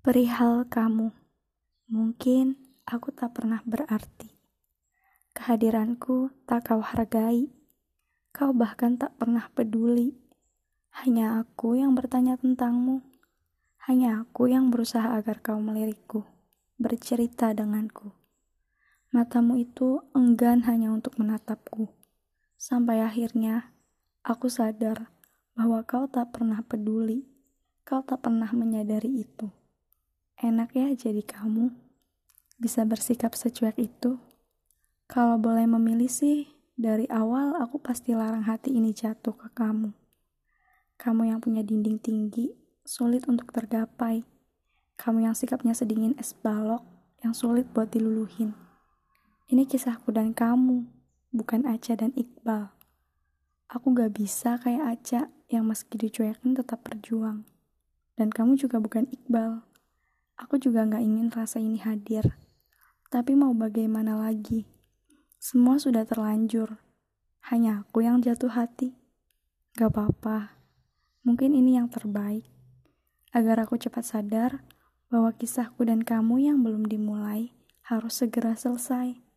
Perihal kamu, mungkin aku tak pernah berarti. Kehadiranku tak kau hargai. Kau bahkan tak pernah peduli. Hanya aku yang bertanya tentangmu. Hanya aku yang berusaha agar kau melirikku, bercerita denganku. Matamu itu enggan hanya untuk menatapku. Sampai akhirnya aku sadar bahwa kau tak pernah peduli. Kau tak pernah menyadari itu. Enak ya jadi kamu. Bisa bersikap secuek itu. Kalau boleh memilih sih, dari awal aku pasti larang hati ini jatuh ke kamu. Kamu yang punya dinding tinggi, sulit untuk tergapai. Kamu yang sikapnya sedingin es balok, yang sulit buat diluluhin. Ini kisahku dan kamu, bukan Aca dan Iqbal. Aku gak bisa kayak Aca yang meski dicuekin tetap berjuang. Dan kamu juga bukan Iqbal Aku juga gak ingin rasa ini hadir. Tapi mau bagaimana lagi? Semua sudah terlanjur. Hanya aku yang jatuh hati. Gak apa-apa. Mungkin ini yang terbaik. Agar aku cepat sadar bahwa kisahku dan kamu yang belum dimulai harus segera selesai.